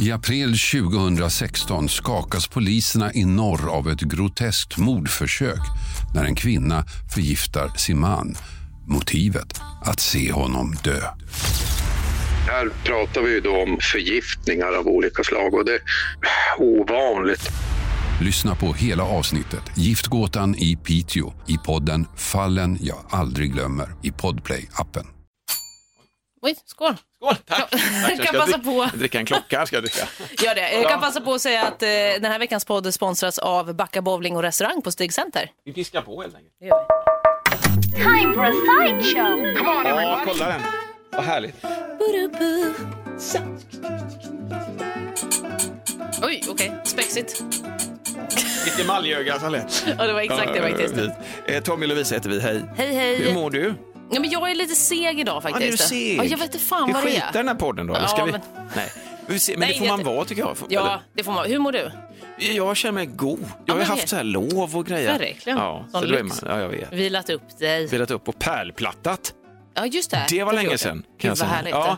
I april 2016 skakas poliserna i norr av ett groteskt mordförsök när en kvinna förgiftar sin man. Motivet? Att se honom dö. Här pratar vi då om förgiftningar av olika slag och det är ovanligt. Lyssna på hela avsnittet Giftgåtan i Piteå i podden Fallen jag aldrig glömmer i Podplay-appen. Oj, skål. Skål, tack. Jag kan passa på. Dricka en klocka ska jag dricka. Gör det. Jag kan passa på att säga att eh, den här veckans podd sponsras av Backa Bowling och restaurang på Stig Center. Vi piskar på helt enkelt. Det gör vi. Time for a sideshow. Ja, kolla den. Vad härligt. Oj, okej. Spexigt. Lite emaljöga så lätt. Ja, det var exakt det faktiskt. Eh, Tommy och Lovisa heter vi, hej. Hej, hej. Hur mår du? Ja, men jag är lite seg idag Ja, faktiskt. du är seg. Ja, jag vet inte fan vi vad det skiter i är. den här podden då, Ja, ska vi? men- Nej. Vi men Nej, det får man det- vara tycker jag. Ja, det får man. Hur mår du? Jag känner mig god. Jag har ju men haft det- så här lov och grejer. Verkligen. Ja, Sån så är lyx. man, ja, jag vet. Vilat upp dig. Velat upp och pärlplattat. Ja, just det. Det var har vi länge sedan. Kan Gud, jag vad härligt. Ja,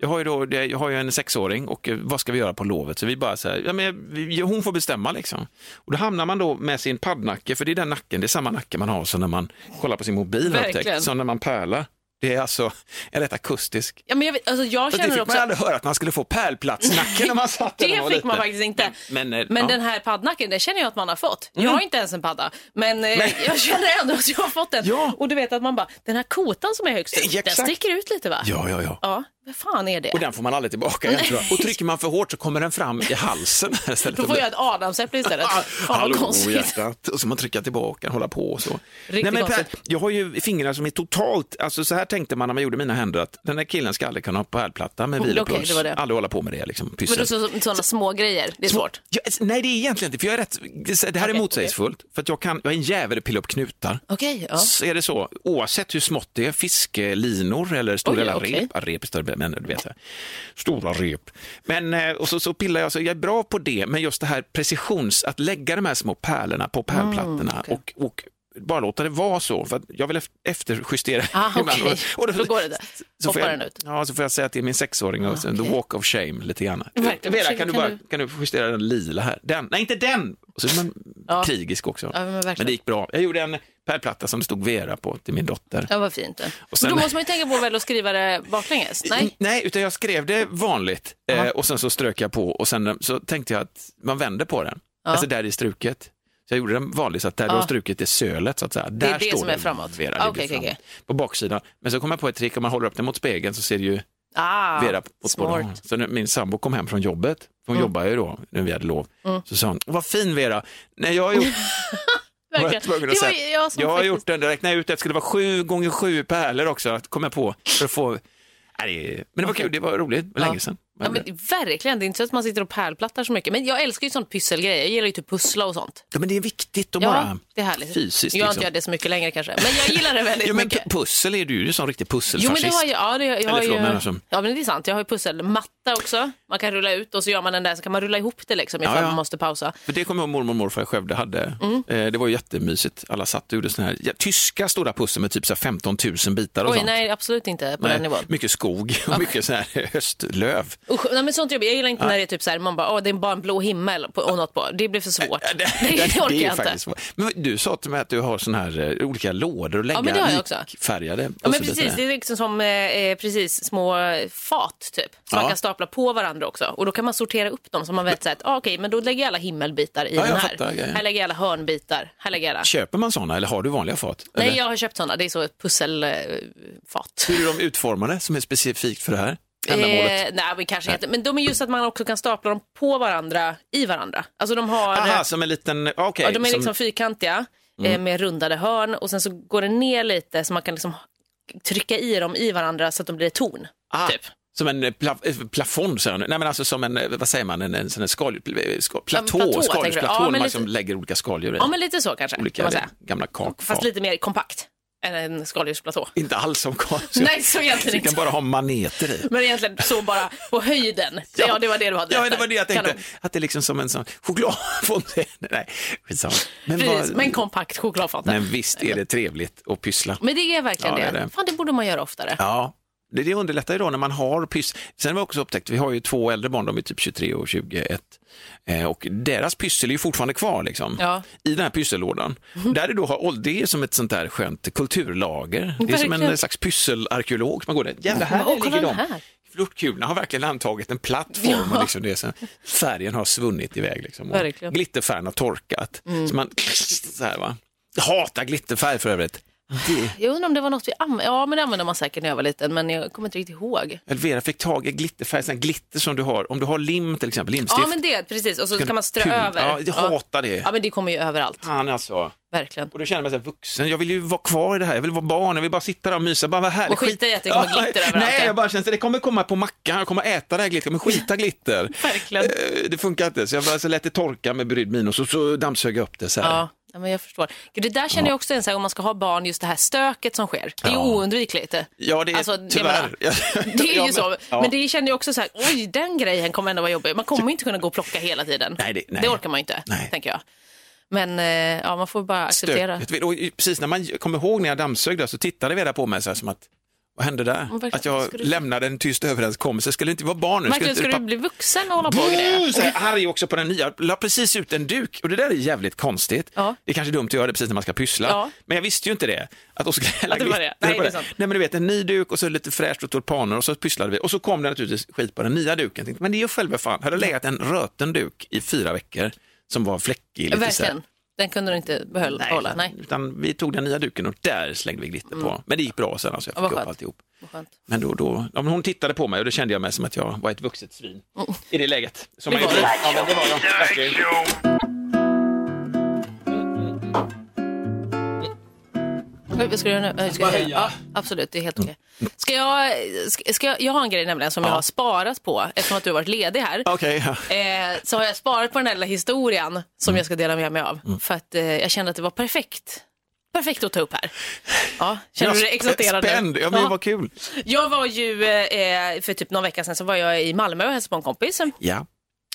jag har ju då, jag har ju en sexåring och eh, vad ska vi göra på lovet? Så vi bara så här, ja, men hon får bestämma liksom. Och då hamnar man då med sin paddnacke, för det är den nacken, det är samma nacke man har som när man kollar på sin mobil upptäckt, som när man pärlar. Det är alltså en rätt akustisk. Ja, men jag, alltså, jag Så det känner fick också... man aldrig höra att man skulle få pärlplattsnacken när man satt Det fick man liten. faktiskt inte. Men, eh, Men ja. Mm. den här paddnacken, det känner jag att man har fått. Jag har inte ens en padda, men, eh, jag känner ändå att jag har fått den. Ja. Och du vet att man bara, den här kotan som är högst upp, Eh, den sticker ut lite va? Ja, ja, ja. Ja, fan är det? Och den får man aldrig tillbaka igen, tror jag. Och trycker man för hårt så kommer den fram i halsen. Istället Då får jag ett adamsäpple istället. Fan vad Hallå konstigt. hjärtat. Och så man trycka tillbaka och hålla på och så. Riktigt Nej, men Per, jag har ju fingrar som är totalt, alltså så här tänkte man när man gjorde mina händer att den här killen ska aldrig kunna ha pärlplatta med Oh, vilopuls. det. Aldrig hålla på med det liksom, Men pyssel. då så, sådana små grejer, det är svårt. Ja, alltså, nej, det är egentligen inte, för jag är rätt, det här är Okej, motsägelsefullt, för att jag, kan, jag är en jävel att pilla upp knutar. Okej, ja. Så är det så, oavsett hur smått det är, fiskelinor eller stora okej. rep, rep är större, men du vet, stora rep. Men, eh, och så, så pillar jag, så jag är bra på det, men just det här precisions, att lägga de här små pärlorna på pärlplattorna okej. och, och bara låta det vara så, för att jag vill ef- efterjustera. Ah, ibland. okej. Och Då går det där. Så får jag, den ut. Ja, så får jag säga till min sexåring, och sen, the walk of shame lite grann. Verkligen. Vera, kan du, Kan bara, du- kan du justera den lila här? Den, nej inte den! Och så är man Ja. krigisk också. Ja, men verkligen. men det gick bra. Jag gjorde en pärlplatta som det stod Vera på till min dotter. Ja, vad fint. Och sen- Men då måste man ju tänka på väl att skriva det baklänges? Nej? Nej, utan jag skrev det vanligt eh, och sen så strök jag på och sen eh, så tänkte jag att man vänder på den. Alltså där det är struket. Så jag gjorde den vanligt så att där du Ja. har strukit är sölet så att säga. är Där det står som är framåt. Vera, Ah, framåt. okej. På baksidan. Men så kom jag på ett trick, om man håller upp den mot spegeln så ser det ju Ah, Vera på. Mm. båda. Så när min sambo kom hem från jobbet, hon jobbar ju då när vi hade lov, så sa hon, vad fin Vera, nej jag har gjort var jag Det att var säga. jag som Jag har faktiskt- gjort den, räknade jag ut att det skulle vara sju gånger sju pärlor också, att komma på, för att få... Men det var kul, det var roligt, det var länge sedan. Ja, men verkligen, det är inte så att man sitter och pärlplattar så mycket. Men jag älskar ju sånt pysselgrejer. Jag gillar ju typ pussla och sånt. Ja, men det är viktigt att Ja, bara det är härligt. fysiskt. jag har inte liksom. gjort det så mycket längre kanske. Men jag gillar det väldigt Ja, men mycket. pu- pussel är du ju en sån riktig Jo, pusselfascist. men det har jag. Ja, det, jag Eller har förlåt, ju, men alltså- ja, men det är sant. Jag har ju pusselmatta också. Man kan rulla ut och så gör man den där, så kan man rulla ihop det liksom ifall Ja, ja. man måste pausa. För det kommer jag ihåg mormor och morfar i Skövde hade. Mm. Eh, det var ju jättemysigt. Alla satt och gjorde såna här ja, tyska stora pussel med typ så här 15 000 bitar och Oj, sånt. nej, absolut inte på Nej, den nivån. mycket skog och mycket så här höstlöv. Usch, nej, men sånt jobb. Jag gillar inte när det är typ så här, man bara, åh, det är bara en blå himmel på, och något på. Det blir för svårt. Ja, det, det orkar är jag inte. svårt. Men du sa till mig att du har såna här eh, olika lådor och lägga men det har jag också. likfärgade Ja, men precis, det är liksom som eh, precis små fat typ. Som Ja. man kan stapla på varandra också. Och då kan man sortera upp dem så man vet så att, ah, okej, men då lägger jag alla himmelbitar i Ja, den jag här. fattar, ja, ja. Här lägger jag alla hörnbitar. Här lägger jag alla. Köper man såna eller har du vanliga fat? Nej, Eller? jag har köpt sådana. Det är så ett pusselfat. Hur är de utformade som är specifikt för det här ändamålet? Eh, nej, men kanske inte. Men de är just att man också kan stapla dem på varandra, i varandra. Alltså de har... Aha, som en liten, okej. ja, de är som- liksom fyrkantiga eh, med rundade hörn och sen så går det ner lite så man kan liksom trycka i dem i varandra så att de blir ett torn. Ah, Typ. Som en eh, pla eh, plafond, säger jag nu. Nej men alltså som en, eh, vad säger man, en, en här skal, skal, platå, skaldjursplatå, Ja, man lite- liksom lägger olika skaldjur i. Ja, men lite så kanske. kan olika säga. gamla kakfat. Fast lite mer kompakt än en skaldjursplatå. Inte alls som karl. Nej, så egentligen Du kan inte. bara ha maneter i. Men egentligen så bara på höjden. Ja, det var det du hade Ja, det var det jag tänkte. Kanon. Att det är liksom som en sån chokladfontän. Nej, skitsamma. Men, Precis, vad- men kompakt chokladfat. men visst är det trevligt att pyssla. Men det är verkligen Ja, det det. Fan, det borde man göra oftare. Ja, Det, det underlättar ju då när man har pyss. Sen har vi också upptäckt, vi har ju två äldre barn, de är typ 23 och 21. Eh, och deras pyssel är ju fortfarande kvar liksom, Ja. i den här pyssellådan. Där det, då har, det är som ett sånt där skönt kulturlager. Det är som en slags pysselarkeolog som man går där. Jävlar, här kolla ligger de. här. Flörtkulorna har verkligen antagit en plattform och liksom det så, färgen har svunnit iväg. Liksom, och. Mm. glitterfärgen har torkat. Så man, så här, va? Jag hatar glitterfärg för övrigt. Det, Jag undrar om det var något vi använde. Ja, men det använde man säkert när jag var liten, men jag kommer inte riktigt ihåg. Elvira fick tag i glitterfärg, sån glitter som du har, om du har lim till exempel, limstift. Ja, men det, precis. Och så Kan kan man strö kul. över. Ja, jag hatar det. Ja, men det kommer ju överallt. Fan alltså. Verkligen. Och då känner jag så här vuxen, jag vill ju vara kvar i det här, jag vill vara barn, jag vill bara sitta där och mysa, bara vara härlig. Och skita i att det kommer glitter överallt, Nej, ja. jag bara känner att det kommer komma på mackan, jag kommer äta det här glittret, jag kommer skita glitter. Verkligen. Eh, Det funkar inte, så jag bara så lät det torka med brydd min och så, så dammsög jag upp det så här. Ja, ja, men jag förstår. Gud, det där känner jag också, en, så här, om man ska ha barn, just det här stöket som sker. Det är Ja. oundvikligt. Ja, det är Alltså, jag tyvärr. menar, Det är Ja, ju så. ja. Men det känner jag också så här, oj, den grejen kommer ändå vara jobbig. Man kommer inte kunna gå och plocka hela tiden. Nej, det- nej. orkar man ju inte, Nej. tänker jag. Men eh, ja, man får bara acceptera. Stökigt. Och precis när man kommer ihåg när jag dammsög där så tittade Vera på mig så här som att vad hände där? Att jag du- lämnade en tyst överenskommelse. Skulle inte vara barn nu. Verkligen, inte ska du bli vuxen och hålla på och grejer? Så här, arg också på den nya. La precis ut en duk och det där är jävligt konstigt. Ja. Det är kanske dumt att göra det precis när man ska pyssla. Ja. Men jag visste ju inte det. Att skulle Att det var det. Nej, det sant. Nej men du vet en ny duk och så lite fräscht och tulpaner och så pysslade vi och så kom det naturligtvis skit på den nya duken. Tänkte, men det är ju själva fan. Hade legat en röten duk i fyra veckor som var fläckig. Lite. Verkligen. Den kunde du inte behålla. Nej. Hålla. Nej. Utan vi tog den nya duken och där slängde vi glitter på. Men det gick bra sen, alltså jag fick upp alltihop. Men då, då, ja, men hon tittade på mig och då kände jag mig som att jag var ett vuxet svin i det läget. Som Det var det. Ja, men det var jag. Vad ska du göra nu? Eh, Ska jag, ja, absolut, det är helt okej. Ska jag, ska, ska jag, jag har en grej nämligen som jag har sparat på eftersom att du har varit ledig här. Ja. Eh, så har jag sparat på den här lilla historien som Mm. jag ska dela med mig av. För att eh, jag kände att det var perfekt. Perfekt att ta upp här. Ja, känner du dig exalterad? Spänd, ja men Ja. vad kul. Jag var ju, eh, för typ någon vecka sedan så var jag i Malmö och hälsade på en kompis. Ja,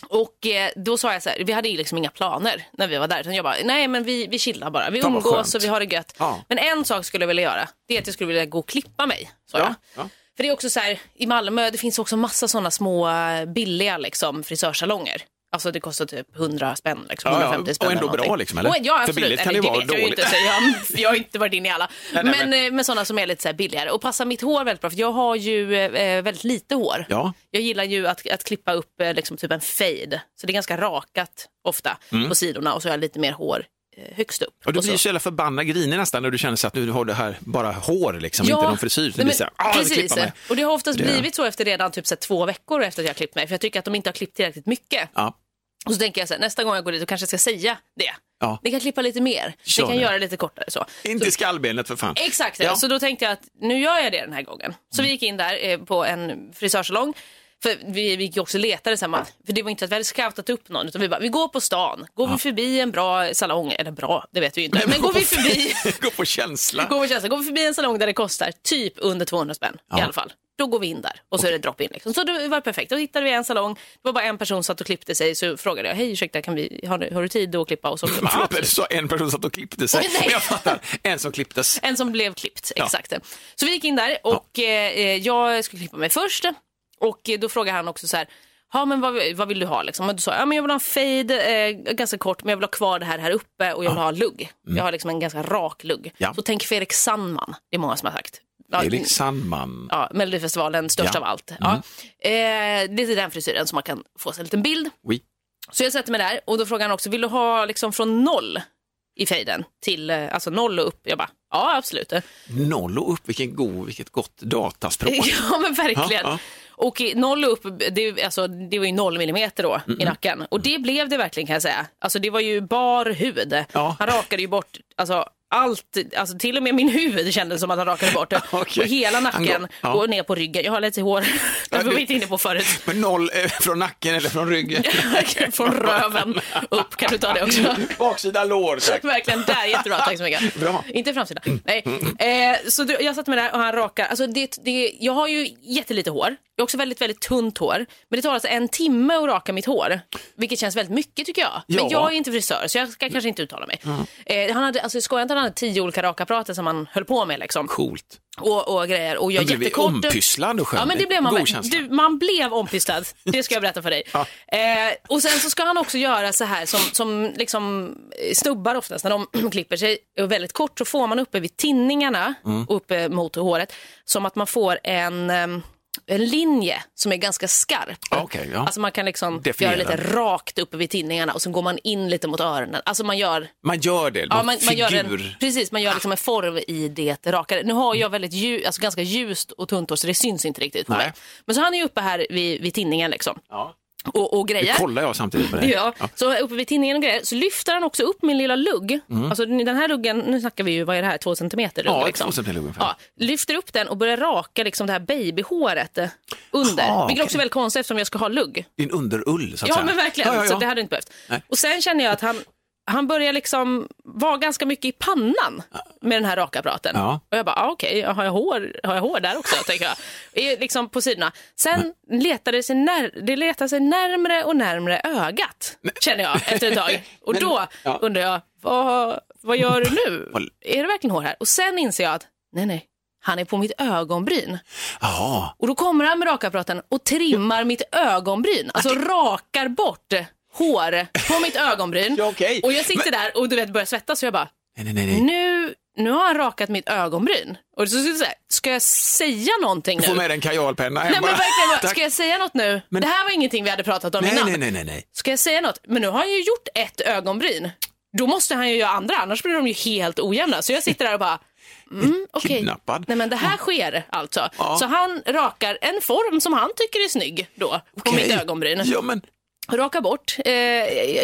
Och eh, då sa jag så här, vi hade ju liksom inga planer när vi var där. Utan jag bara, nej men vi, vi chillar bara, vi Fan, vad umgås skönt. och vi har det gött. Ja. Men en sak skulle jag vilja göra, det är att jag skulle vilja gå och klippa mig. Sa Ja, jag. ja. För det är också så här, i Malmö, det finns också massa sådana små eh, billiga liksom, frisörsalonger. Alltså det kostar typ 100 spänn, liksom, Ja, ja, 150 spänn. och ändå eller bra, liksom, eller? Och, ja, För absolut. billigt kan eller, det vara vet jag ju dåligt. inte, så jag, jag har inte varit inne i alla. Nej, nej, men, men- eh, men sådana som är lite så billigare. Och passar mitt hår väldigt bra, för jag har ju eh, väldigt lite hår. Ja. Jag gillar ju att, att klippa upp eh, liksom typ en fade. Så det är ganska rakat ofta på sidorna och så har jag lite mer hår eh, högst upp. Mm. och du Och blir så. jävla förbannad grinig nästan när du känner så att du har det här bara hår liksom, inte någon frisyr. Det nej, blir så här, ah, precis. Och det har oftast Det- blivit så efter redan typ så här, två veckor efter att jag har klippt mig. För jag tycker att de inte har klippt tillräckligt mycket. Ja. Och så tänker jag så här, nästa gång jag går dit då kanske jag ska säga det. Ja. Ni kan klippa lite mer. Kör Ni kan det. göra lite kortare så. Inte så i skallbenet för fan. Exakt, Ja. så då tänkte jag att nu gör jag det den här gången. Så vi gick in där eh, på en frisörsalong. För vi, vi gick ju också och letade, så här, för det var inte att vi hade scoutat upp någon, utan vi bara, vi går på stan, går vi förbi en bra salong, eller bra, det vet vi inte, men går vi förbi, Gå på känsla. går vi, känsla, går vi förbi en salong där det kostar typ under 200 spänn Ja. i alla fall, då går vi in där och så är det drop-in. Liksom. Så det var perfekt, då hittade vi en salong, det var bara en person som satt och klippte sig, så frågade jag, hej ursäkta, kan vi, har, du, har du tid att klippa? Och så, bara, Förlåt, "Ja, du sa en person satt och klippte sig. Nej. Men jag fattar, en som klipptes. En som blev klippt, exakt. Så vi gick in där och eh, jag skulle klippa mig först. Och då frågade han också så här, ja men vad, vad vill du ha liksom? Och då sa jag, ja men jag vill ha en fade, eh, ganska kort, men jag vill ha kvar det här här uppe och jag vill ha lugg. Jag har liksom en ganska rak lugg. Mm. Ja. Så tänk Fredrik Sandman, det är många som har sagt. Ja, Erik Sandman. Ja, Melodifestivalen, störst Ja. av allt. Ja. Eh, det är den frisyren som man kan få sig en liten bild. Oui. Så jag sätter mig där och då frågar han också, vill du ha liksom från noll i fejden till, eh, alltså noll och upp? Jag bara, ja absolut. Noll och upp, vilken god, vilket gott dataspråk. Ja men verkligen. Ja, ja. Och noll upp, det, alltså, det var ju noll millimeter då i nacken. Och det blev det verkligen kan jag säga. Alltså det var ju bar hud. Ja. Han rakade ju bort, alltså allt, alltså till och med min huvud kändes som att han rakade bort. Okej. Och hela nacken ja. och ner på ryggen. Jag har lite hår, det var vi inte inne på förut. Men noll eh, från nacken eller från ryggen? Från röven upp, kan du ta det också? Baksida lår, tack. Verkligen, där, jättebra, tack så mycket. Bra. Inte framsida. Nej. Eh, så du, jag satt med där och han rakar, alltså det, det, jag har ju jättelite hår, Jag har också väldigt, väldigt tunt hår. Men det tar alltså en timme att raka mitt hår. Vilket känns väldigt mycket tycker jag. Men Ja. jag är inte frisör så jag ska kanske inte uttala mig. Eh, han hade, alltså, skojar inte, han hade tio olika rakapparater som han höll på med liksom. Coolt. Och, och grejer. Och jag Men blev vi jättekort. ompysslad och skön? Ja men det blev man God känsla. Du, man blev ompysslad, det ska jag berätta för dig. Eh, och sen så ska han också göra så här som, som liksom eh, snubbar oftast när de klipper sig väldigt kort så får man uppe vid tinningarna, Mm. uppe mot håret, som att man får en em, en linje som är ganska skarp. Ja, okej, ja. Alltså man kan liksom Definiera. göra lite rakt uppe vid tinningarna och sen går man in lite mot öronen. Alltså man gör Man gör det, Ja, man, man, gör en, precis, man gör liksom en form i det rakare. Nu har jag väldigt ljus, alltså ganska ljust och tunt hår så det syns inte riktigt på Nej. mig. Men så han är uppe här vid, vid tinningen liksom. Ja. Och, och grejer. kollar jag samtidigt med Det dig. jag. Så uppe vid tinningen och grejer så lyfter han också upp min lilla lugg. Alltså den här luggen, nu snackar vi ju, vad är det här, två centimeter lugg? Mm. Ja, liksom. två centimeter ungefär. Ja, lyfter upp den och börjar raka liksom det här babyhåret eh, under. Aha, Vilket okej. också är väldigt konstigt eftersom jag ska ha lugg. Din underull, så att Ja säga. men verkligen, Ja, ja, ja. så det hade inte behövt. Nej. Och sen känner jag att han, han börjar liksom vara ganska mycket i pannan med den här rakapparaten. Ja. Och jag bara, ah, okej, har, jag hår, har jag hår där också? tänker jag. Liksom på sidorna. Sen letar det sig, när, det letar sig närmre och närmre ögat, känner jag efter ett tag. Och Men- då ja. undrar jag, vad, vad gör du nu? Är det verkligen hår här? Och sen inser jag att, nej nej, han är på mitt ögonbryn. Jaha. Och då kommer han med rakapparaten och trimmar mitt ögonbryn. Alltså rakar bort hår på mitt ögonbryn. Ja, okej. Och jag sitter där och du vet börjar svettas så jag bara, Nej, nej, nej. nu, nu har han rakat mitt ögonbryn. Och så, så, så, här, ska jag säga någonting nu? Få med en kajalpenna hem Nej men verkligen, ska jag säga något nu? Men- Det här var ingenting vi hade pratat om Nej, innan. nej, nej, nej, nej. Ska jag säga något? Men nu har han ju gjort ett ögonbryn. Då måste han ju göra andra, annars blir de ju helt ojämna. Så jag sitter där och bara, mm, okej. Kidnappad. Nej men det här sker alltså. Ja. Så han rakar en form som han tycker är snygg då, på Okej. mitt ögonbryn. Ja, men Rakar bort eh,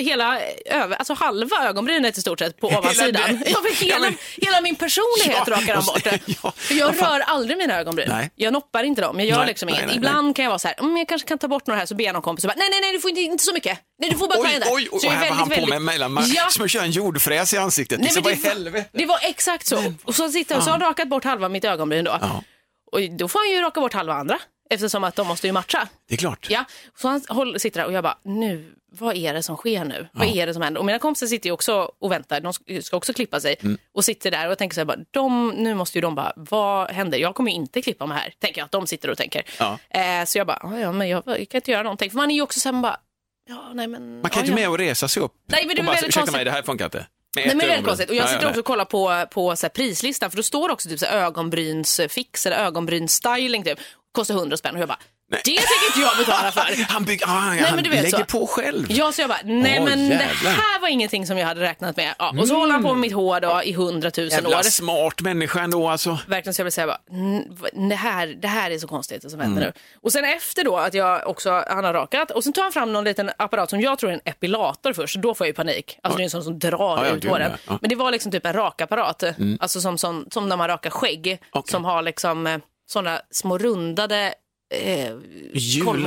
hela, över, alltså halva ögonbrynet i stort sett på ovansidan. den- Ja, hela, Ja, men- hela min personlighet Ja, rakar han bort. ja, För jag rör aldrig mina ögonbryn. Nej. Jag noppar inte dem. Jag gör Nej, liksom nej, inget. nej, Ibland kan jag vara så här, mm, jag kanske kan ta bort några här så ber jag någon kompis och bara, nej, nej, nej, du får inte, inte så mycket. Nej, du får bara ta oj, en där. oj, oj, Så är här var han väldigt, på med väldigt- mellan. Ja. som att köra en jordfräs i ansiktet. Nej, men det, var, det var exakt så. Och så sitter jag, så har han rakat bort halva mitt ögonbryn då. Ja. Och då får han ju raka bort halva andra. Eftersom att de måste ju matcha. Det är klart. Ja, så han håller, sitter där och jag bara, nu, vad är det som sker nu? Vad är det som händer? Och mina kompisar sitter ju också och väntar, de ska- också klippa sig. Mm. Och sitter där och jag tänker så här, bara, de, nu måste ju de bara, vad händer? Jag kommer ju inte klippa mig här, tänker jag att de sitter och tänker. Ja. Eh, så jag bara, "Ja, men jag, jag kan inte göra någonting. För man är ju också så här, man bara, ja, nej men. Man kan ja, inte med och resa sig upp. Nej, men det och bara, ursäkta konstigt. mig, det här funkar inte. Nej, men det är väldigt konstigt. Och jag Ja, sitter också och kollar på, på så här prislistan för då står det också typ så här ögonbrynsfix eller ögonbrynsstyling typ. Kostar 100 spänn och jag bara, det tänker inte jag betala för. Han, bygger, ah, han du vet lägger så. på själv. Ja, så jag bara, nej Åh, men jävlar. det här var ingenting som jag hade räknat med. Ja, och så håller han på med mitt hår då i hundratusen Jävla år. smart människa ändå alltså. Verkligen så jag vill säga bara, "Mm, det här, det här är så konstigt det som händer nu. Och sen efter då att jag också, han har rakat och sen tar han fram någon liten apparat som jag tror är en epilator först, då får jag ju panik. Alltså det är en sån som drar ja, ut håren. Men det var liksom typ en rakapparat, alltså som, som, som när man rakar skägg, Okej. som har liksom eh, sådana små rundade Eh,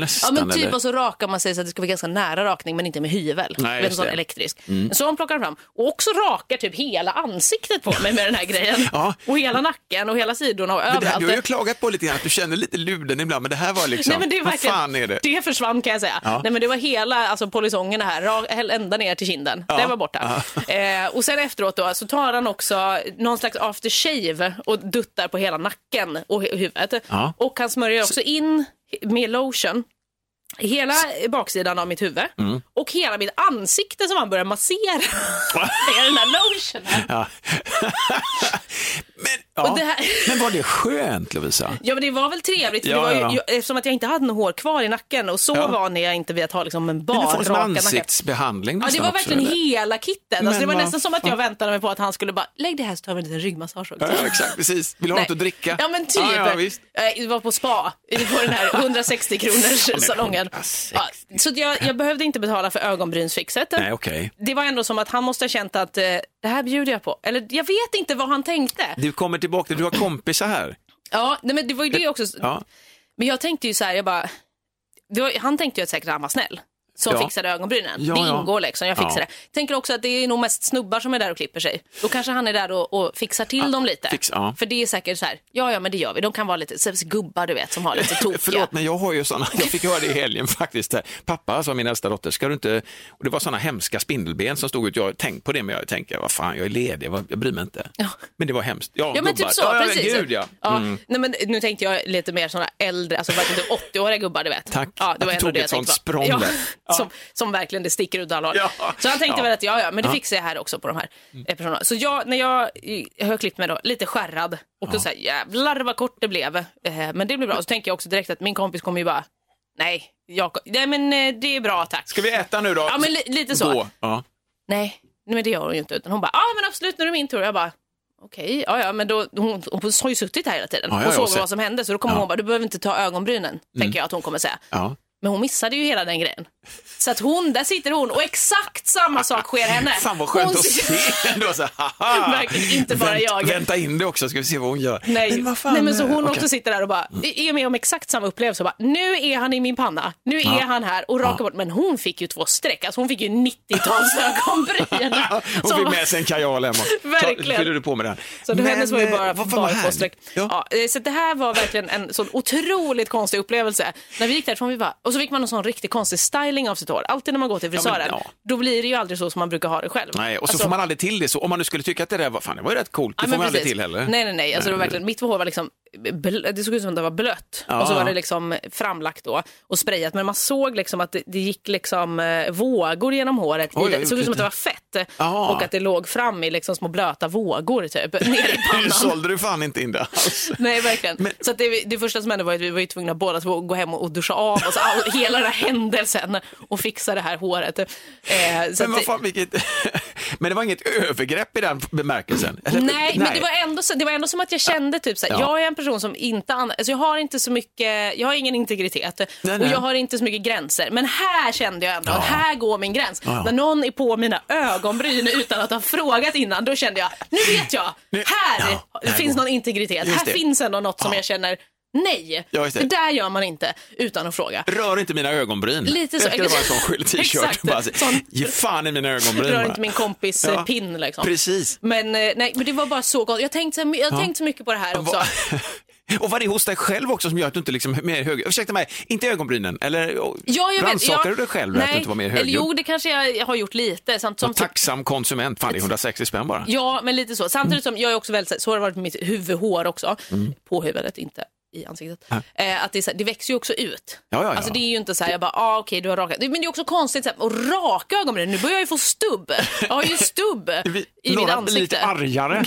nästan, Ja men typ eller? och så rakar man sig så att det ska vara ganska nära rakning men inte med hyvel. Nej, Vet, sån det. Mm. elektrisk. Så hon plockar fram och också rakar typ hela ansiktet på mig med den här grejen. Ja. Och hela nacken och hela sidorna och Men det här, överallt. du har ju klagat på lite grann att du känner lite luden ibland, men det här var liksom, Nej, men det, är vad fan är det? försvann kan jag säga. Ja. Nej, men det var hela alltså, polisongerna här, ända ner till kinden. Ja. Det var borta. Eh, och sen efteråt då, så tar han också någon slags aftershave och duttar på hela nacken och hu- huvudet. Ja. Och han smörjer också in med lotion hela baksidan av mitt huvud Mm. och hela mitt ansikte som han börjar massera med den här lotionen. Ja. Men, ja. Här- men var det skönt Lovisa? Ja men det var väl trevligt för Ja, det var ju, ja. eftersom att jag inte hade något hår kvar i nacken och så Ja. van är jag inte vid att ha liksom en Men du får bar som nacke. ansiktsbehandling Ja, det var också, verkligen eller? hela kittet. Men Alltså, det var nästan som att jag väntade mig på att han skulle bara, lägg det här så tar vi en liten ryggmassage också. Ja, exakt, precis. Vill du ha något att dricka? Ja men typ. Ja, ja, visst. Eh, Det var på spa, på den här 160 kronors salongen. 160. Ja, så jag, jag behövde inte betala för ögonbrynsfixet. Nej, okej. Det var ändå som att han måste ha känt att eh, det här bjuder jag på. Eller jag vet inte vad han tänkte. Du kommer tillbaka, till- du har kompisar här. Ja, nej, men det var ju det också. Ja. Men jag tänkte ju så här, jag bara, var, han tänkte ju att säkert han var snäll. Som Ja. fixade ögonbrynen. Ja, det ingår liksom, jag fixar det. Tänker också att det är nog mest snubbar som är där och klipper sig. Då kanske han är där och, och fixar till dem lite. fix-. För det är säkert så här, ja ja men det gör vi. De kan vara lite gubbar du vet som har lite tokiga. Förlåt, men jag har ju sådana, jag fick höra det i helgen faktiskt. Här. Pappa, sa min äldsta dotter, ska du inte, och det var sådana hemska spindelben som stod ut, jag tänkt på det, men jag tänker, vad fan, jag är ledig, jag bryr mig inte. Men det var hemskt. Ja, Ja men gubbar. typ så, ja, precis. Gud, ja. Mm. nej, men nu tänkte jag lite mer sådana äldre, alltså verkligen typ 80-åriga gubbar du vet. Tack. Ja, det var Att du tog ett sånt på. språng där. Ja. Som, som verkligen det sticker ut alla håll. Ja. Så han tänkte Ja. väl att ja, ja, men det Ja. fixar jag här också på de här eh, personerna. Så jag, när jag, jag har klippt mig då, lite skärrad och då säger jävlar vad kort det blev. Eh, men det blir bra. Så tänker jag också direkt att min kompis kommer ju bara, nej, Jakob, nej men eh, det är bra tack. Ska vi äta nu då? Ja men li, lite så. Då. Ja. Nej, men det gör hon ju inte. Utan hon bara, ja ah, men absolut, nu är det min tur. Jag bara, okej, ja ja, men då, hon, hon har ju suttit här hela tiden Ja, ja, och ja, såg vad som hände. Så då kommer Ja. Mm. hon bara, du behöver inte ta ögonbrynen, tänker jag att hon kommer säga. Ja. Men hon missade ju hela den grejen. Så att hon, där sitter hon och exakt samma sak sker henne. Fan vad skönt hon att se ändå. Så. Verkligen inte bara jag. Vänta in det också, ska vi se vad hon gör. Nej, Men nej men så hon. Mm. också sitter där och bara är med om exakt samma upplevelse. Och bara, nu är han i min panna, nu är han här och rakar bort. Men hon fick ju två streck, alltså hon fick ju 90-tals ögonbryn. Hon fick med sig en kajal hem och Verkligen. fyllde du på med den. Så det Men, hennes var ju eh, bara, vad bara vad två härligt. streck. Ja. Ja. eh, så det här var verkligen en sån otroligt konstig upplevelse. När vi gick därifrån, vi bara, och så fick man en sån riktigt konstig styling av sitt hår. Alltid när man går till men, frisören, ja. då blir det ju aldrig så som man brukar ha det själv. Nej, och så Alltså- får man aldrig till det så. Om man nu skulle tycka att det där var, fan det var ju rätt coolt, det får men man aldrig precis. till heller. Nej, nej, nej. Alltså, Nej. verkligen, mitt hår var liksom, det såg ut som att det var blött. Ja. Och så var det liksom framlagt då och sprayat. Men man såg liksom att det, det gick liksom eh, vågor genom håret. Oj, det. såg ut som att det var fett. Ja. Och att det låg fram i liksom små blöta vågor typ, ner i Nu pannan. sålde du fan inte in det alls. Nej, verkligen. Men- Så det, det första som hände var att vi var ju tvungna båda två att gå hem och duscha av oss all, hela den här händelsen och fixa det här håret. Eh, så Men, vad fan, vilket... men det var inget övergrepp i den bemärkelsen? Eller? Nej, men det var, ändå, så- det var ändå som att jag kände typ såhär, Ja. jag är en person som inte, alltså jag har inte så mycket, jag har ingen integritet Nej, och nej. jag har inte så mycket gränser. Men här kände jag ändå, Ja. här går min gräns. Ja. När någon är på mina ögonbryn utan att ha frågat innan, då kände jag, nu vet jag, här här finns någon integritet. Här finns ändå något som Ja. jag känner, nej, Ja, det. det där gör man inte utan att fråga. Rör inte mina ögonbryn. Lite så. Jag ska vara en sån skyldig t-shirt. Ge fan i mina ögonbryn. Rör bara. inte min kompis Ja. ja. pin liksom. Precis. Men, eh, nej, men det var bara så gott. Jag tänkte, så- jag tänkte så mycket på det här också. Och vad det är hos dig själv också som gör att du inte liksom är mer hög... Ursäkta mig, inte ögonbrynen? Eller Ja, rannsakar ja, du dig själv nej, att du inte var mer högljudd? Jo, det kanske jag har gjort lite. Samt, som, Tacksam konsument, fan det är 160 spänn bara. ja, men lite så. Samtidigt som jag är också väldigt, så har det varit med mitt huvudhår också. Mm. På huvudet, inte i ansiktet. Eh, att det, är så här, det växer ju också ut. Ja, ja, ja. Alltså det är ju inte så här, jag bara, ah, okej du har rakat. Men det är också konstigt så här, att raka ögonbrynen. Nu börjar jag ju få stubb. Jag har ju stubb Vi, i mitt några blir lite ansikte. argare.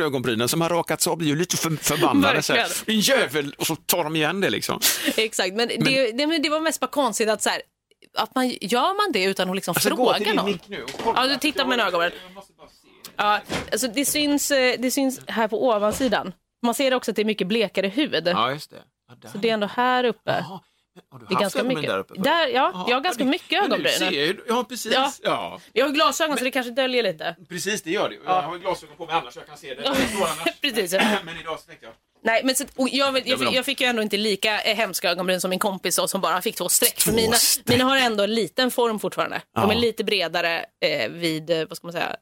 Ögonbrynen som har rakats av blir ju lite för, förbannade. Så här, Verkligen. Din jävel! Och så tar de igen det liksom. Exakt, men, Det, det, men det var mest bara konstigt att så här, att man, gör man det utan att liksom fråga någon? nu. Ja, du tittar med ögonen. Ja, alltså det, syns, eh, det syns här på ovansidan. Man ser också att det är mycket blekare hud. Ja, just det. Ja, där. Så det är ändå här uppe. Men Har du Det är haft ganska mycket. Där uppe? Där, ja, jag har ganska men- mycket men ögonbryn. ser Ja, precis. Ja. Ja. Jag har glasögon så det kanske döljer lite. Precis, det gör det. Jag har glasögon på mig annars så jag kan se det. Det precis. Men idag så tänkte jag... Nej, men så, jag, jag, men fick, de- jag fick ju ändå inte lika eh, hemska ögonbryn som min kompis då, som bara fick två streck. För mina, mina har ändå en liten form fortfarande. De Ja. är lite bredare eh, vid, eh, vad ska man säga,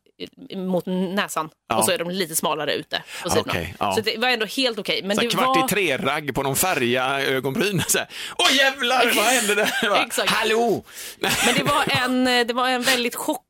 mot näsan. Ja. Och så är de lite smalare ute på sidorna. Okej, ja. Så det var ändå helt okej. Men Så det här, kvart var... i tre-ragg på någon färja ögonbryn. Så här, Åh jävlar, vad hände där? Exakt. Hallå! Men det var en, det var en väldigt chock,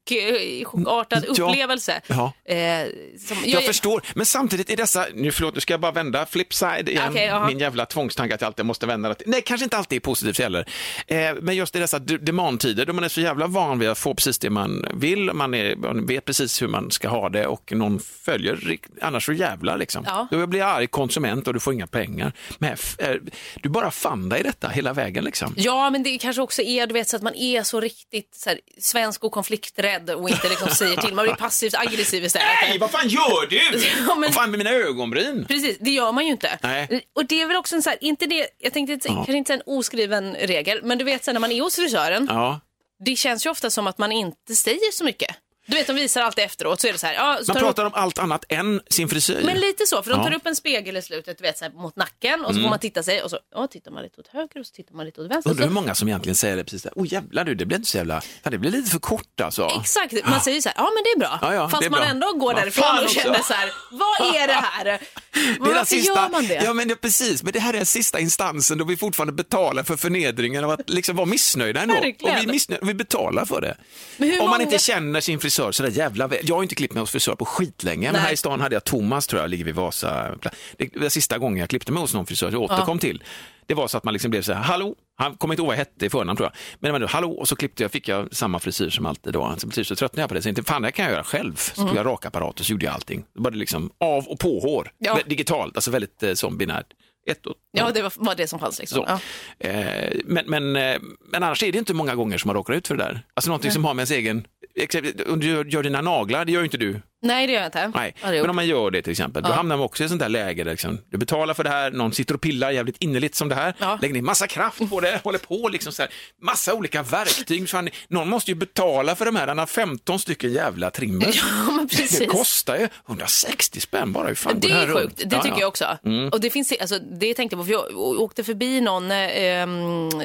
chockartad upplevelse. Ja. Eh, som, Jag förstår, men samtidigt är dessa, nu förlåt nu ska jag bara vända, flipside igen, jaha. min jävla tvångstanke att jag alltid måste vända det. Nej, kanske inte alltid är positivt heller. Eh, men just i dessa de- demandtider då man är så jävla van vid att få precis det man vill, man, är, man vet precis hur man ska ha det och någon följer, annars så jävla liksom. Ja. Då blir arg konsument och du får inga pengar. Men eh, du bara fann dig i detta hela vägen liksom. Ja, men det kanske också är du vet, så att man är så riktigt så här, svensk och konflikträdd och inte liksom säger till. Man blir passivt aggressiv istället. Nej, vad fan gör du? Ja, men- Vad fan med mina ögonbryn? Precis, det gör man ju inte. Nej. Och det är väl också en så här, inte det, jag tänkte inte, kanske inte en oskriven regel, men du vet här, när man är hos frisören, Ja. det känns ju ofta som att man inte säger så mycket. Du vet, de visar alltid efteråt så är det så här. Ja, så Man pratar om allt annat än sin frisyr. Men lite så, för de tar Ja. upp en spegel i slutet du vet, så här, mot nacken och så får man titta sig och så ja, tittar man lite åt höger och så tittar man lite åt vänster. Undrar hur många som egentligen säger det precis där. Åh jävlar du, det blir inte så jävla... Fan, det blir lite för kort alltså. Exakt, man säger så här, ja men det är bra. Ja, ja, Fast är man bra. ändå går därifrån och också. känner så här, vad är det här? Det Varför sista, gör man det? Ja, men det, precis. Men det här är den sista instansen då vi fortfarande betalar för förnedringen av att liksom vara missnöjda ändå. Verkligen. Och vi, missnöjda, vi betalar för det. Om man många- inte känner sin frisör så där jävla väl. Jag har inte klippt mig hos frisör på skitlänge, men Nej. här i stan hade jag Thomas, tror jag, ligger vid Vasa. Det var sista gången jag klippte mig hos någon frisör, jag återkom till. Det var så att man liksom blev så här, hallå, han kommer inte ihåg vad jag hette i förnamn tror jag. Men det var hallå, och så klippte jag, fick jag samma frisyr som alltid då. Så till slut tröttnade jag på det, så tänkte, fan det kan jag göra själv. Så tog jag rakapparat och så gjorde jag allting. Då var det liksom av och på hår, Ja. Digitalt, alltså väldigt eh, som binärt. Ett och Ja, det var, var det som fanns liksom. så. Ja. Eh, men, men, eh, men annars är det inte många gånger som man råkar ut för det där. Alltså någonting som har med ens egen exempel- Om du gör, gör dina naglar, det gör ju inte du. Nej, det gör jag inte. Nej. Ja, det Men om man gör det till exempel, då hamnar man också i ett sånt där läge där liksom, du betalar för det här, någon sitter och pillar jävligt innerligt som det här, Ja. lägger ner massa kraft på det, håller på liksom så här, massa olika verktyg. Fan, någon måste ju betala för de här, den har 15 stycken jävla trimmer. Ja, men Det kostar ju 160 spänn bara. Hur fan Det här är runt? sjukt, det Ja, tycker ja. Mm. jag också. Och det, finns, alltså, det tänkte jag på, för jag åkte förbi någon eh,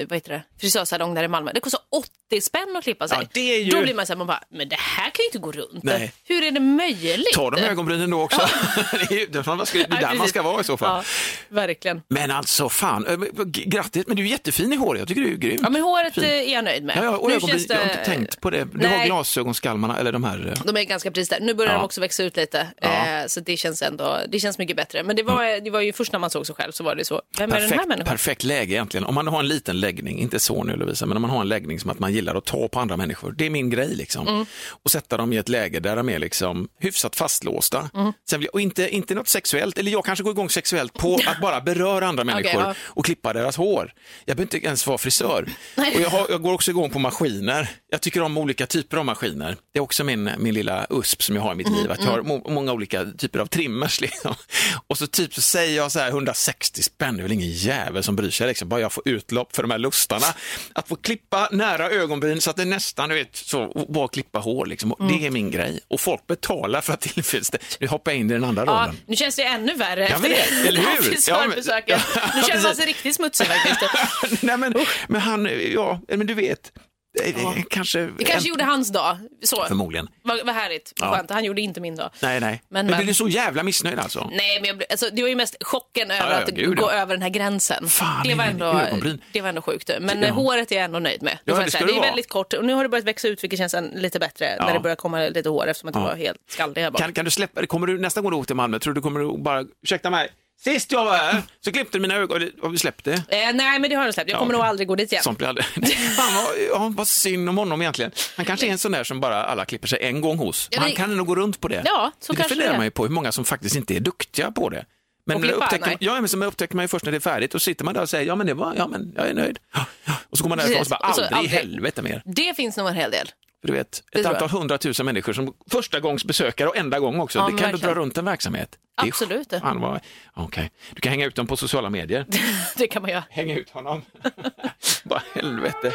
vad heter det, frisörsalong där i Malmö. Det kostar 80 spänn att klippa sig. Ja, det ju- Då blir man så här, man bara, men det här kan ju inte gå runt. Nej. Hur är det möjligt? Ta de ögonbrynen då också. det är ju det är man ska- det är Nej, där man ska vara i så fall. Ja, verkligen. Men alltså fan, eh, grattis, men du är jättefin i håret, jag tycker du är grym. Ja, men håret Fin. eh, är jag nöjd med. Ja, ja, och Nu ögonbryn, det- jag har inte tänkt på det. Du har Nej. glasögonskalmarna, eller de här... eh, De är ganska precis där. Nu börjar Ja. de också växa ut lite, Ja. så det känns ändå det känns mycket bättre. Men det var, det var ju först när man såg sig själv så var det så, vem är den här Perfekt, människan? perfekt läge egentligen. Om man har en liten läggning, inte så nu Lovisa, men om man har en läggning som att man gillar att ta på andra människor. Det är min grej liksom. Mm. Och sätta dem i ett läge där de är liksom hyfsat fastlåsta. Mm. Sen blir, och inte, inte något sexuellt, eller jag kanske går igång sexuellt på att bara beröra andra människor ja. och klippa deras hår. Jag behöver inte ens vara frisör. Och jag, har, jag går också igång på maskiner. Jag tycker om olika typer av maskiner. Det är också min, min lilla USP som jag har i mitt Mm, liv, att jag har må, många olika typer av trimmers. Liksom. Och så typ så säger jag så här 160 spänn, det är väl ingen jävel som bryr sig, liksom. bara jag får utlopp för de här lustarna. Att få klippa nära ögonbryn så att det nästan, du vet, så, bara klippa hår, liksom. Mm. det är min grej. Och folk betalar för att tillfredsställa. Nu hoppar jag in i den andra Ja, rollen. nu känns det ännu värre efter vet, det eller hur? frisörbesöket. Ja, men- Nu känner man sig riktigt smutsig faktiskt. Nej, men, men han, ja, men du vet, det, det, kanske... Det kanske en- gjorde hans dag. Så. Förmodligen. Vad, vad härligt, Ja. skönt. Han gjorde inte min dag. Nej, nej. Men- Men, men- blir du så jävla missnöjd alltså? Nej, men jag, blev- alltså, det var ju mest chocken över Ja, ja, att gå ja. över den här gränsen. Fan, det, var ändå, det var ändå sjukt. Men Ja. eh, håret är jag ändå nöjd med. Det, Ja, det det du är väldigt kort och nu har det börjat växa ut vilket känns lite bättre Ja. när det börjar komma lite hår eftersom att det Ja. var helt skallig här bak. Kan, kan du släppa det? Kommer du nästa gång du åker till Malmö, tror du kommer du bara, ursäkta mig, sist jag var här så klippte du mina ögon, har vi släppt det? Eh, nej, men det har jag släppt. Jag Ja, kommer okej. nog aldrig gå dit igen. Sånt blir aldrig... Fan vad, ja, vad synd om honom egentligen. Han kanske är en sån där som bara alla klipper sig en gång hos. Ja, Han kan nog gå runt på det. Ja, så det kanske funderar man ju på hur många som faktiskt inte är duktiga på det. Men klippa? upptäcker, ja, men så upptäcker man ju först när det är färdigt och sitter man där och säger ja men det var, ja men jag är nöjd. Ja, ja. Och så går man därifrån och så bara. Och så aldrig i aldrig. helvete mer. Det finns nog en hel del. För du vet, ett antal hundratusen människor som första gångs besökare och enda gång också. Ja, det men kan du verkligen. dra runt en verksamhet. Det Absolut. Fan vad... Okej, du kan hänga ut dem på sociala medier. det kan man göra. Hänga ut honom. Bara helvete.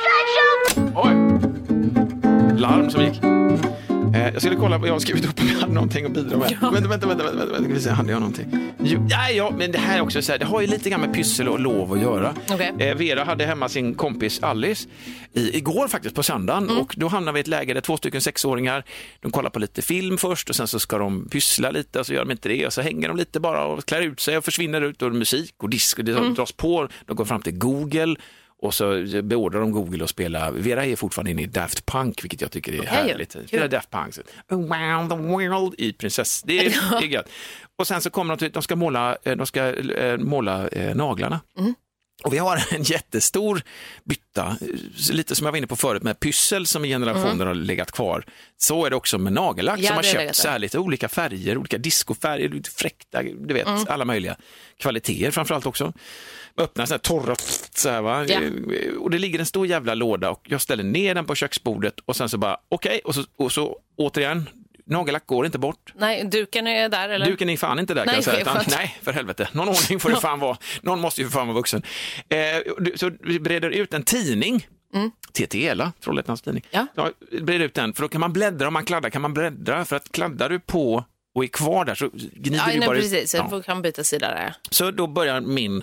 Oj! Larm som gick. Eh, jag skulle kolla vad jag har skrivit upp om jag hade någonting att bidra med. Ja. Vänta, vänta, vänta, vänta, vänta. Ska vi se, hade jag någonting? Jo, nej, ja, men det här är också så här, det har ju lite grann med pyssel och lov att göra. Okej. Eh, Vera hade hemma sin kompis Alice i, igår faktiskt på söndagen Mm. och då hamnade vi i ett läge där två stycken sexåringar, de kollar på lite film först och sen så ska de pyssla lite och så gör de inte det och så hänger de lite bara och klär ut sig och försvinner ut och musik och disk och det Mm. dras på. De går fram till Google och så beordrar de Google att spela, Vera är fortfarande inne i Daft Punk, vilket jag tycker är Okej, härligt. kul. Spela Daft Punk, så, around the world i prinsess, det är, det är gött. Och sen så kommer de de ska måla, eh, de ska eh, måla eh, naglarna. Mm. Och vi har en jättestor bytta, eh, lite som jag var inne på förut med pyssel som i generationer har legat kvar. Så är det också med nagellack Mm. Ja, som har där. så här, lite olika färger, olika discofärger, lite fräkta, du vet, Mm. alla möjliga kvaliteter framförallt också. Man öppnar så här torra, så här, va? Ja. Eh, och det ligger en stor jävla låda och jag ställer ner den på köksbordet och sen så bara, okej, och, så, och så återigen, nagellack går inte bort. Nej, duken är där eller? Duken är fan inte där kan Nej, jag säga. Utan, nej, för helvete. Någon ordning får det fan vara. Någon måste ju för fan vara vuxen. Eh, så vi breder ut en tidning TT Ela, Trollhättans tidning. Ja. Ja, brer ut den, för då kan man bläddra, om man kladdar kan man bläddra, för att kladdar du på och är kvar där så gnider Ja, du nej, bara precis. Ja. Så kan byta sida där. Så då börjar min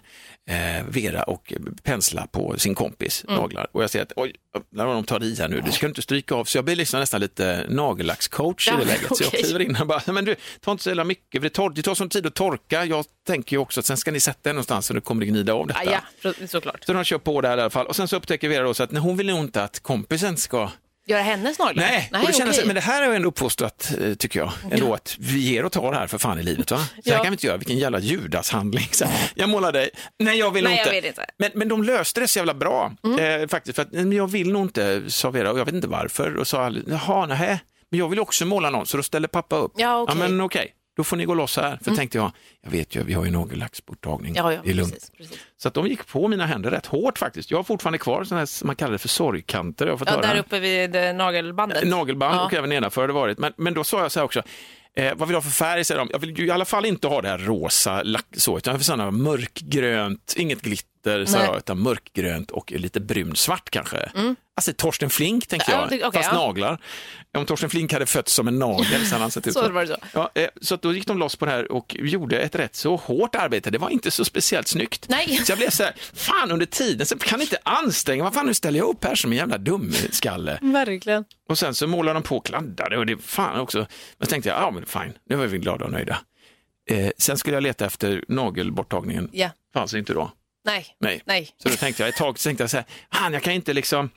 eh, Vera och pensla på sin kompis Mm. naglar och jag ser att oj, när de tar i här nu, du ska inte stryka av. Så jag blir liksom nästan lite nagellackscoach i Ja, det läget. Så jag kliver in och bara, men du, ta inte så jävla mycket, för det tar, det tar sån tid att torka. Jag tänker ju också att sen ska ni sätta er någonstans och nu kommer det gnida av detta. Ja, så- såklart. Så de kör på där i alla fall och sen så upptäcker Vera då så att nej, hon vill nog inte att kompisen ska Göra hennes naglar? Nej, och det kändes, men det här är ju ändå uppfostrat, eh, tycker jag, ändå att vi ger och tar här för fan i livet. Va? Så här Ja. kan vi inte göra, vilken jävla judashandling. Så här, jag målar dig, nej jag vill Nej, nog jag inte. vill inte. Mm. Men, men de löste det så jävla bra, eh, faktiskt, för att men jag vill nog inte, sa Vera, och jag vet inte varför, och sa jaha, nej, men jag vill också måla någon, så då ställer pappa upp. Ja, okej. Mm. men okej, då får ni gå loss här, för tänkte jag, jag vet ju, vi har ju nagellacksborttagning, Ja, ja, det är lugnt. precis, precis. Så att de gick på mina händer rätt hårt faktiskt. Jag har fortfarande kvar sådana här, man kallar det för sorgkanter. Jag fått Ja, där uppe vid eh, nagelbandet. Nagelband Ja. och även nedanför har det varit. Men, men då sa jag så här också, eh, vad vill du ha för färg? Säger de. Jag vill ju i alla fall inte ha det här rosa lack, så, utan jag vill sådana mörkgrönt, inget glitter, sa Nej. jag, utan mörkgrönt och lite brunsvart kanske. Alltså Torsten Flink, tänker Ja, jag, det- okej, fast ja. naglar. Om Torsten Flink hade fötts som en nagel så hade han sett ut Så så. Ja, eh, så då gick de loss på det här och gjorde ett rätt så hårt arbete. Det var inte så speciellt snyggt. Nej. Så jag blev så här, fan under tiden så kan inte anstränga Vad fan nu ställer jag upp här som en jävla dumskalle. Verkligen. Och sen så målade de på kladdade och det fan också. Men så tänkte jag, ja men fine, nu var vi glada och nöjda. Eh, sen skulle jag leta efter nagelborttagningen. Ja. Fanns inte då. Nej. Nej. Nej. Så då tänkte jag ett tag, så tänkte jag så här, fan jag kan inte liksom,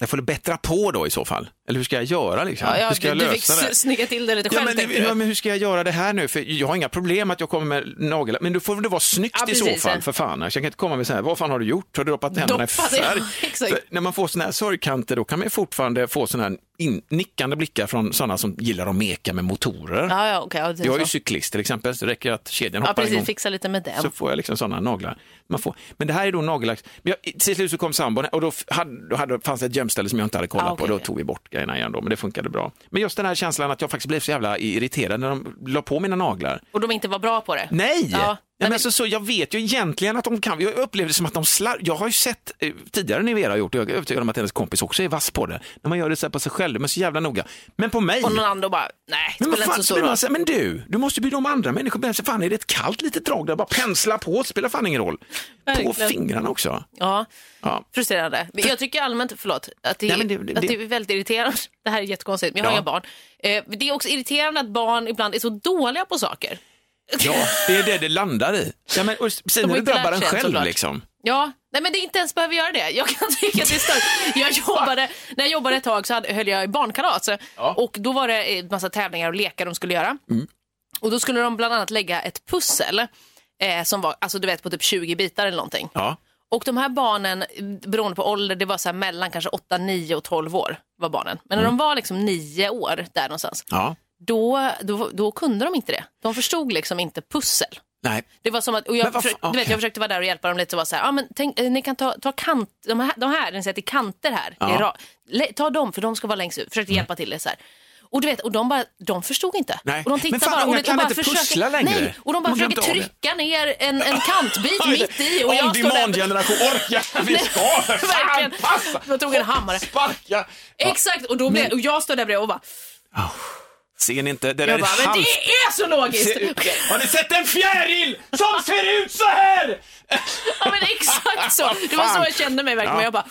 jag får bättra på då i så fall. Eller hur ska jag göra liksom? Ja, ja, hur ska jag du, du fick lösa det? s- snygga till det lite Ja själv men, tänkte ja, du. men hur ska jag göra det här nu? För jag har inga problem att jag kommer med naglar, men då får det vara snyggt Ja, i så fall, ja. för fan. Jag kan inte komma med så här, vad fan har du gjort? Har du doppat händerna i ja, färg? när man får såna här sorgkanter, då kan man fortfarande få såna här in, nickande blickar från sådana som gillar att meka med motorer. Ja, ja, okej. ja, jag är ju cyklist till exempel, så det räcker att kedjan Ja, hoppar precis. igång. Fixa lite med den. Så får jag liksom sådana naglar. Man får, men det här är då nagellack. Till slut så kom sambon och då, hade, då hade, fanns det ett gömställe som jag inte hade kollat Ah, okej, på. Då tog vi bort grejerna igen då, men det funkade bra. Men just den här känslan att jag faktiskt blev så jävla irriterad när de la på mina naglar. Och de inte var bra på det. Nej! Ja, Ja, men men- alltså, så jag vet ju egentligen att de kan, jag upplevde det som att de slar... Jag har ju sett eh, tidigare när Vera har gjort det, jag är övertygad om att hennes kompis också är vass på det, när man gör det så här på sig själv, men så jävla noga. Men på mig... Och någon annan då bara, nej, det Men, vad spelar inte fan, så men, stor roll. alltså, men du, du måste bjuda om andra människor. Men fan, är det ett kallt litet drag där, bara pensla på, spelar fan ingen roll. På Verkligen. fingrarna också. Ja, Ja. frustrerande. Men jag tycker allmänt, förlåt, att det, Nej, men det- det- att det är väldigt irriterande. Det här är jättekonstigt, men jag har Ja. inga barn. Eh, det är också irriterande att barn ibland är så dåliga på saker. Ja, det är det det landar i. Ja, men, och De när det drabbar en själv såklart. liksom. Ja, nej men det inte ens behöver göra det. Jag kan tycka att det är stört. Jag jobbade, när jag jobbade ett tag så hade, höll jag i barnkalas och då var det en massa tävlingar och lekar de skulle göra. Mm. Och då skulle de bland annat lägga ett pussel eh, som var, alltså du vet på typ 20 bitar eller någonting. Ja. Och de här barnen, beroende på ålder, det var så mellan kanske 8, 9 och 12 år var barnen. Men när Mm. de var liksom 9 år där någonstans, Ja. Då, då, då kunde de inte det. De förstod liksom inte pussel. Nej. Det var som att, och jag, vad försökte, fan, du vet, jag försökte vara där och hjälpa dem lite och vara så här, ah, men tänk, eh, ni kan ta, ta kant, de här, de här ni ser att det är kanter här, Ja. le, ta dem för de ska vara längst ut, försökte hjälpa till det så här. Och du vet, och de, bara, de förstod inte. Nej. Och de tittade Men fan, bara, och de kan bara inte pussla längre. Nej, och de bara De försöker trycka ner en, en kantbit mitt i. Och jag demand-generation, orka, vi ska för fan passa. Jag tog en hammare. Sparka. Exakt, och, då blev, och jag står där bredvid och bara, Ser ni inte? Det där jag är bara men det är så logiskt. Har ni sett en fjäril som ser ut så här? Ja men exakt så. Det var så jag kände mig verkligen. Ja. Jag bara,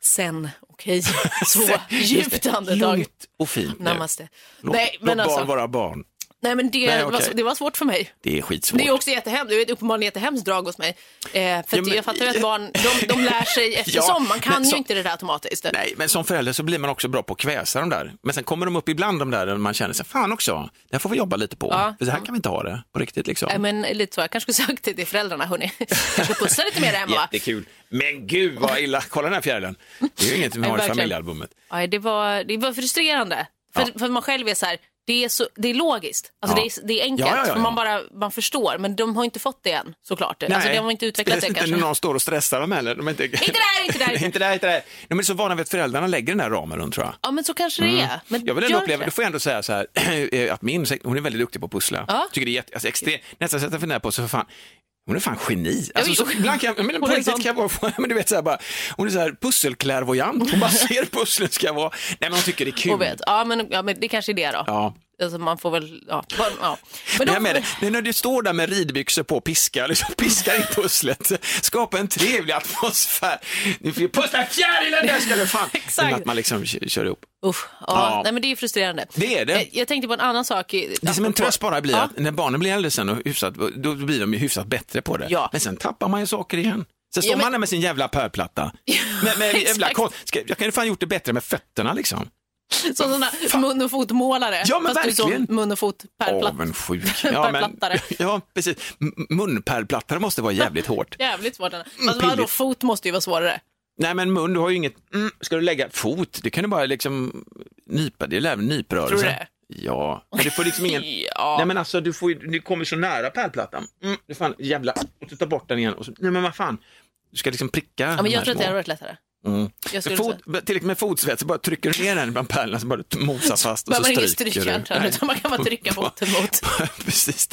sen, okej, så Just djupt det. andetag. Lugnt och fint. Namaste. Låt, Nej, men låt alltså, barn vara barn. Nej, men det, Nej, var, okej. det var svårt för mig. Det är skitsvårt. Det är också jättehemskt. Det är ett uppenbarligen jättehemskt drag hos mig. Eh, för Ja, men- jag fattar ju att barn, de, de lär sig eftersom. Man kan ju så- inte det där automatiskt. Nej, men som förälder så blir man också bra på att kväsa de där. Men sen kommer de upp ibland de där och man känner sig, fan också, det här får vi jobba lite på. Ja. För så här kan vi inte ha det på riktigt liksom. Nej, men lite så. Jag kanske skulle sagt det till föräldrarna. Hörni. Kanske pussa lite mer hemma. Jättekul. Men gud vad illa, kolla den här fjärilen. Det är ju inget vi har i familjealbumet. Nej, det, var, det var frustrerande. För, Ja. för man själv är så här, det är, så, det är logiskt. Alltså Ja. det, är, det är enkelt, Ja, ja, för man, bara, man förstår. Men de har inte fått det än, såklart. Alltså, de har inte utvecklat det Speciellt inte kanske. när någon står och stressar dem heller. De inte... Inte där, inte där. inte där, inte där. De är så vana vid att föräldrarna lägger den här ramen runt tror jag. Ja, men så kanske det är. Men Mm. Jag vill ändå uppleva, det. du får jag ändå säga så här, eh, att min, hon är väldigt duktig på att pussla. Tycker det är jätte, alltså extrem, nästan så att jag funderar på, så för fan, Hon är fan geni. Alltså, så, jo. ibland kan, jag- men, på Hon är riktigt sån. kan jag vara, men du vet så här bara, hon är så här pusselklärvoajant, hon bara ser pusslen ska vara, nej men hon tycker det är kul. Och vet, ja, men, ja, men det kanske är det då. Ja. Alltså, man får väl, ja. ja. Men Men då, jag är när du står där med ridbyxor på och piskar, liksom piskar in pusslet, skapa en trevlig atmosfär. Nu får pussla fjärilen där ska du fan. Exakt. Men Att man liksom kör ihop. Usch, ja, Ja. Nej, men det är frustrerande. Det är det. Jag, jag tänkte på en annan sak. Det som en tröst bara blir Ja. att när barnen blir äldre sen och hyfsat, då blir de ju hyfsat bättre på det. Ja. Men sen tappar man ju saker igen. Sen står Ja, men- man där med sin jävla pärlplatta. med, med jävla jag kan ju fan gjort det bättre med fötterna liksom. Som sådana mun och fotmålare. Ja, men Fast du verkligen. som mun och fot. Avundsjuk. Ja, men, Pärlplattare. ja, precis. M- Munpärlplattare måste vara jävligt hårt. Jävligt svårt. Fast Mm, vadå, pilligt. fot måste ju vara svårare. Nej, men mun, du har ju inget... Mm, ska du lägga fot, det kan du bara liksom nypa, det är även nyprörelse. Tror du det? Ja, men du får liksom ingen... Ja. Nej men alltså, du, får ju, du kommer så nära pärlplattan. Mm, är fan jävla... Och du tar bort den igen och så... Nej men vad fan. Du ska liksom pricka Ja, men jag tror att det hade varit lättare. Mm. Fot, tillräckligt med fotsvett så bara trycker du ner den bland pärlorna så bara mosar fast och så ingen stryker du. strykjärn, Nej. utan man kan bara trycka foten mot. Precis,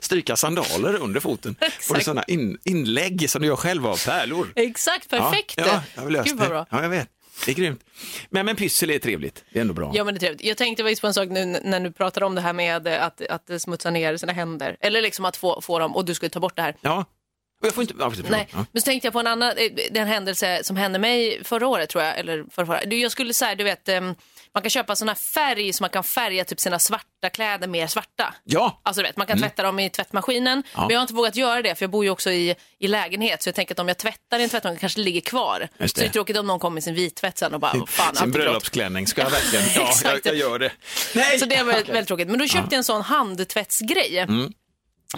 stryka sandaler under foten. Exakt. Och är sådana in, inlägg som du gör själv av pärlor. Exakt, perfekt. Ja, ja jag har löst Gud vad bra. Ja, jag vet. Det är grymt. Men, men pyssel är trevligt. Det är ändå bra. Ja, men det är trevligt. Jag tänkte faktiskt på en sak nu när du pratade om det här med att, att smutsa ner sina händer. Eller liksom att få, få dem, och du skulle ta bort det här. Ja. Jag får inte... Ja, Nej, förlåt. men så tänkte jag på en annan, eh, den händelse som hände mig förra året tror jag, eller förra, Jag skulle säga, du vet, eh, man kan köpa sån här färg så man kan färga typ sina svarta kläder mer svarta. Ja. Alltså du vet, man kan tvätta dem i tvättmaskinen, men jag har inte vågat göra det för jag bor ju också i, i lägenhet så jag tänker att om jag tvättar i en tvättmaskin kanske det ligger kvar. Just Så det är det. tråkigt om någon kommer med sin vittvätt sen och bara, fan, Sin bröllopsklänning. Ska jag verkligen? Ja, jag, jag gör det. Nej! Så det var väldigt, väldigt tråkigt. Men då köpte jag en sån handtvättsgrej. Mm.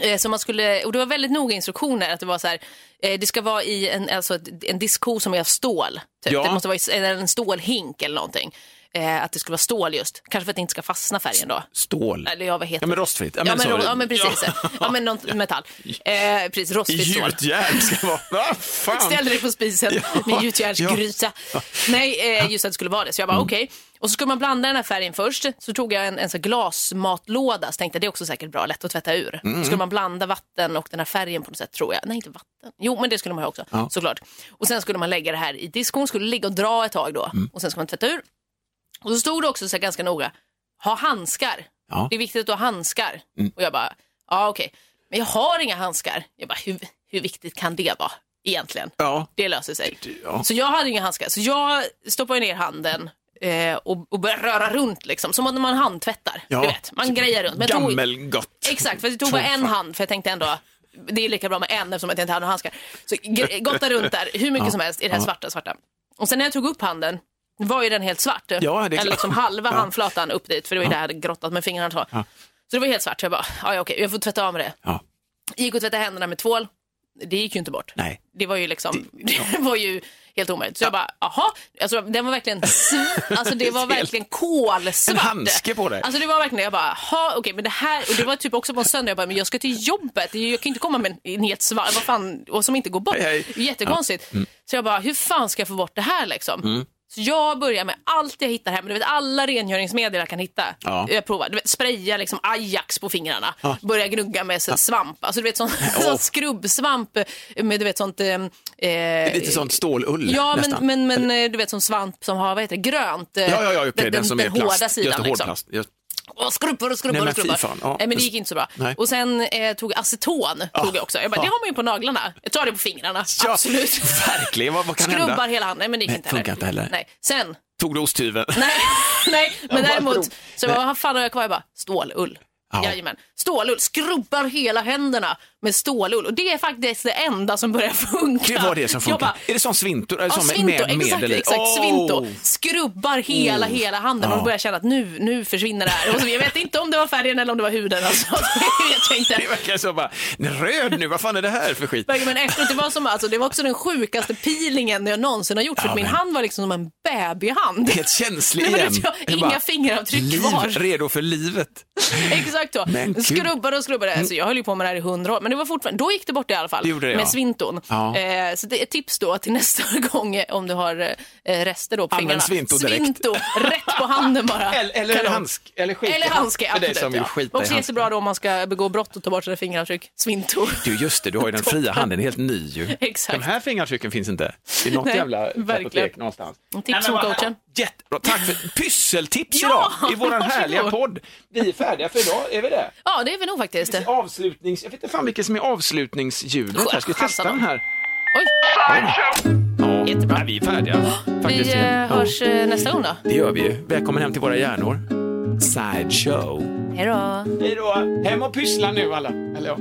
Eh, Så man skulle, och det var väldigt noga instruktioner att det var så här, eh, det ska vara i en, alltså en diskho som är av stål. Typ. Ja. Det måste vara i, en stålhink eller någonting. Eh, att det skulle vara stål just, kanske för att det inte ska fastna färgen då. Stål. Eller ja, vad heter Ja, men det? rostfritt. Ja, Ja, men men, så ro- det. ja, men precis. Ja, men någon metall. Eh, precis, rostfritt stål. Gjutjärn ska vara... Vad fan? Ställde dig på spisen Ja. med gjutjärnsgryta. Nej, eh, just att det skulle vara det. Så jag bara Mm. okej. Och så skulle man blanda den här färgen först. Så tog jag en, en sån här glasmatlåda. Så tänkte jag det är också säkert bra, lätt att tvätta ur. Mm. Så skulle man blanda vatten och den här färgen på något sätt tror jag. Nej, inte vatten. Jo, men det skulle man ha också såklart. Och sen skulle man lägga det här i diskon. Skulle ligga och dra ett tag då. Mm. Och sen ska man tvätta ur. Och så stod det också så här ganska noga. Ha handskar. Ja. Mm. Det är viktigt att du har handskar. Och jag bara, ja okej. Men jag har inga handskar. Jag bara, hur, hur viktigt kan det vara egentligen? Ja. Det löser sig. Ja. Så jag hade inga handskar. Så jag stoppade ner handen eh, och, och började röra runt liksom. Som om man handtvättar. Ja. Du vet, man grejar runt. Men jag tog, Gammelgott. exakt, för det tog bara en hand. För jag tänkte ändå, det är lika bra med en eftersom jag inte hade några handskar. Så gre- gotta runt där hur mycket som helst i det här svarta, svarta. Och sen när jag tog upp handen var ju den helt svart. Ja, det Eller liksom halva Ja. handflatan upp dit. För det var ju där jag hade grottat med fingrarna. Så. så det var helt svart. Så jag bara, ja, ja, okej, jag får tvätta av med det. Ja. Gick och tvättade händerna med tvål. Det gick ju inte bort. Nej. Det var ju liksom, det, var ju helt omöjligt. Så jag bara, jaha, alltså, den var verkligen, alltså det var verkligen kolsvart. En handske på dig. Alltså det var verkligen, jag bara, jaha, okej, men det här, och det var typ också på en söndag, jag bara, men jag ska till jobbet, jag kan inte komma med en, helt svart, vad fan, och som inte går bort. Hej, hej. Det Jättekonstigt. Så jag bara, hur fan ska jag få bort det här liksom? Mm. Så jag börjar med allt jag hittar hem, du vet alla rengöringsmedel jag kan hitta. Ja. Jag provar, du vet, spraya liksom Ajax på fingrarna, börja gnugga med så, svamp, alltså du vet sån, sån skrubbsvamp med du vet sånt... Eh, eh, Lite sånt stålull Ja, men, nästan. men, men eh, du vet som svamp som har, vad heter det, grönt. eh, Ja, ja, ja, okej, den, den, som den är plast. hårda sidan Just liksom. hårdplast. Just. Och skrubbar och skrubbar men och skrubbar. fan, ja. Men det gick inte så bra. Nej. Och sen eh, tog jag aceton, tog jag också. Jag bara, Ja. det har man ju på naglarna. Jag tar det på fingrarna, Ja, absolut. Verkligen, vad, vad kan Skrubbar hända? hela handen, Nej, men det gick Nej, inte funkar inte heller. Nej. Sen, Tog du osthyveln? nej, nej men bara däremot, så vad fan har jag kvar? Jag bara, stålull. Ja. Jajamän. Stålull, skrubbar hela händerna med stålull. Och det är faktiskt det enda som börjar funka. Det var det som funkar. bara, är det sån svintor? Eller Ja, sån med- svinto, med exakt, exakt Åh! svinto. Skrubbar hela, hela handen och Ja. börjar känna att nu, nu försvinner det här. Och så, jag vet inte om det var färgen eller om det var huden. Alltså. Jag. Det verkar så bara, röd nu, vad fan är det här för skit? Men efteråt, det var, som, alltså, det var också den sjukaste peelingen jag någonsin har gjort. För Ja, min men- hand var liksom som en babyhand. Helt känslig Nej, men igen. jag, inga bara, fingeravtryck liv, kvar. Redo för livet. Exakt så. Men. Skrubbade och skrubbade. Alltså, jag höll ju på med det här i hundra år, men det var fortfarande, då gick det bort i alla fall. Det det, med ja. svinton. Ja. Eh, så det är tips då till nästa gång om du har eh, rester då på Använd fingrarna. svinto direkt. Svinto, rätt på handen bara. Eller, eller, Kanon. handsk, eller skit Eller hand- handske, För dig absolut. som vill ja. skita i Också handske. jättebra då om man ska begå brott och ta bort sina fingeravtryck. Svinto. Du, just det, du har ju den fria handen, helt ny ju. Exakt. De här fingeravtrycken finns inte i något Nej, jävla verkligen. någonstans. Tips från coachen. Jättebra, tack för pysseltips Ja, idag i vår härliga podd. Vi är färdiga för idag, är vi det? Ja, det är vi nog faktiskt. Avslutnings... Jag vet inte fan vilket som är avslutningsljudet här. Ska testa den här? Oj, Ja, Jättebra. Nej, vi är färdiga. Faktiskt. vi eh, Ja. hörs eh, nästa gång då. Det gör vi ju. Välkommen hem till våra hjärnor. Sideshow. Hej då. Hej då. Hem och pyssla nu alla. Eller ja.